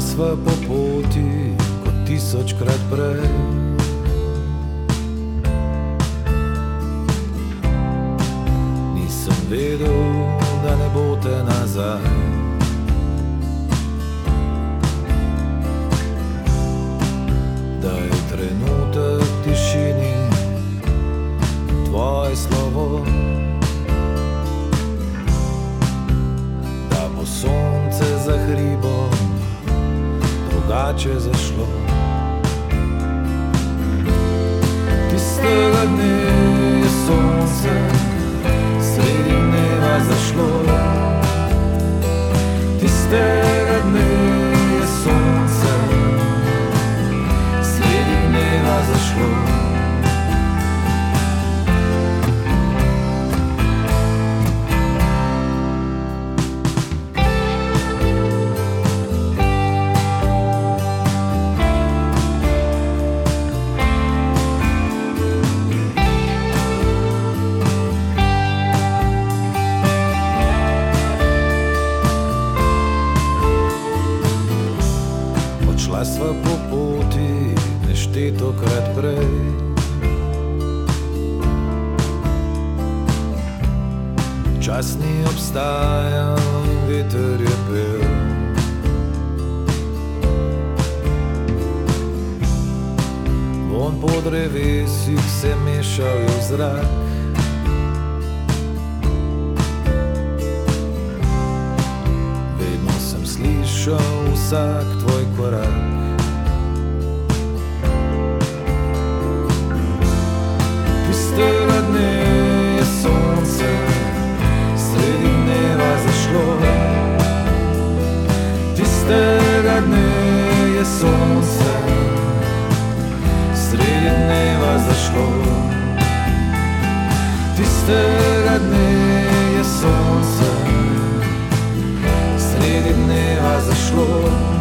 sva po poti kot tisočkrat prej. Nisem vedel, da ne bo te nazaj. Da je trenutek tišini, tvoje slovo. Da bo sonce za hribom drugače zašlo. Tistega dne Odšla sva po poti neštetokrat prej. Čas ni obstajal veter je bil. Von po drevesih se v zrak. Slišal vsak tvoj korak. Tistega dne je sonce sredi dneva zašlo. Tistega dne je sonce sredi dneva zašlo. Tistega dne alone